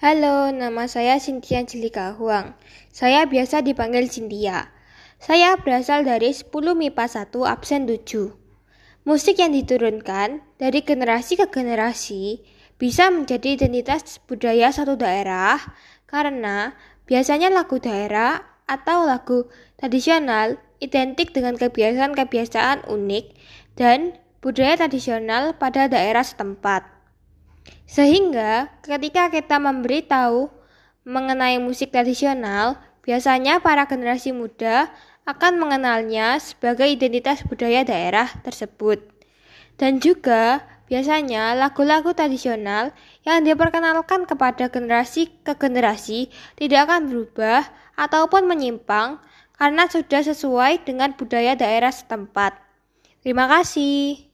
Halo, nama saya Cynthia Jelika Huang. Saya biasa dipanggil Cynthia. Saya berasal dari 10 MIPA 1 absen 7. Musik yang diturunkan dari generasi ke generasi bisa menjadi identitas budaya satu daerah karena biasanya lagu daerah atau lagu tradisional identik dengan kebiasaan-kebiasaan unik dan budaya tradisional pada daerah setempat. Sehingga ketika kita memberitahu mengenai musik tradisional, biasanya para generasi muda akan mengenalnya sebagai identitas budaya daerah tersebut. Dan juga biasanya lagu-lagu tradisional yang diperkenalkan kepada generasi ke generasi tidak akan berubah ataupun menyimpang karena sudah sesuai dengan budaya daerah setempat. Terima kasih.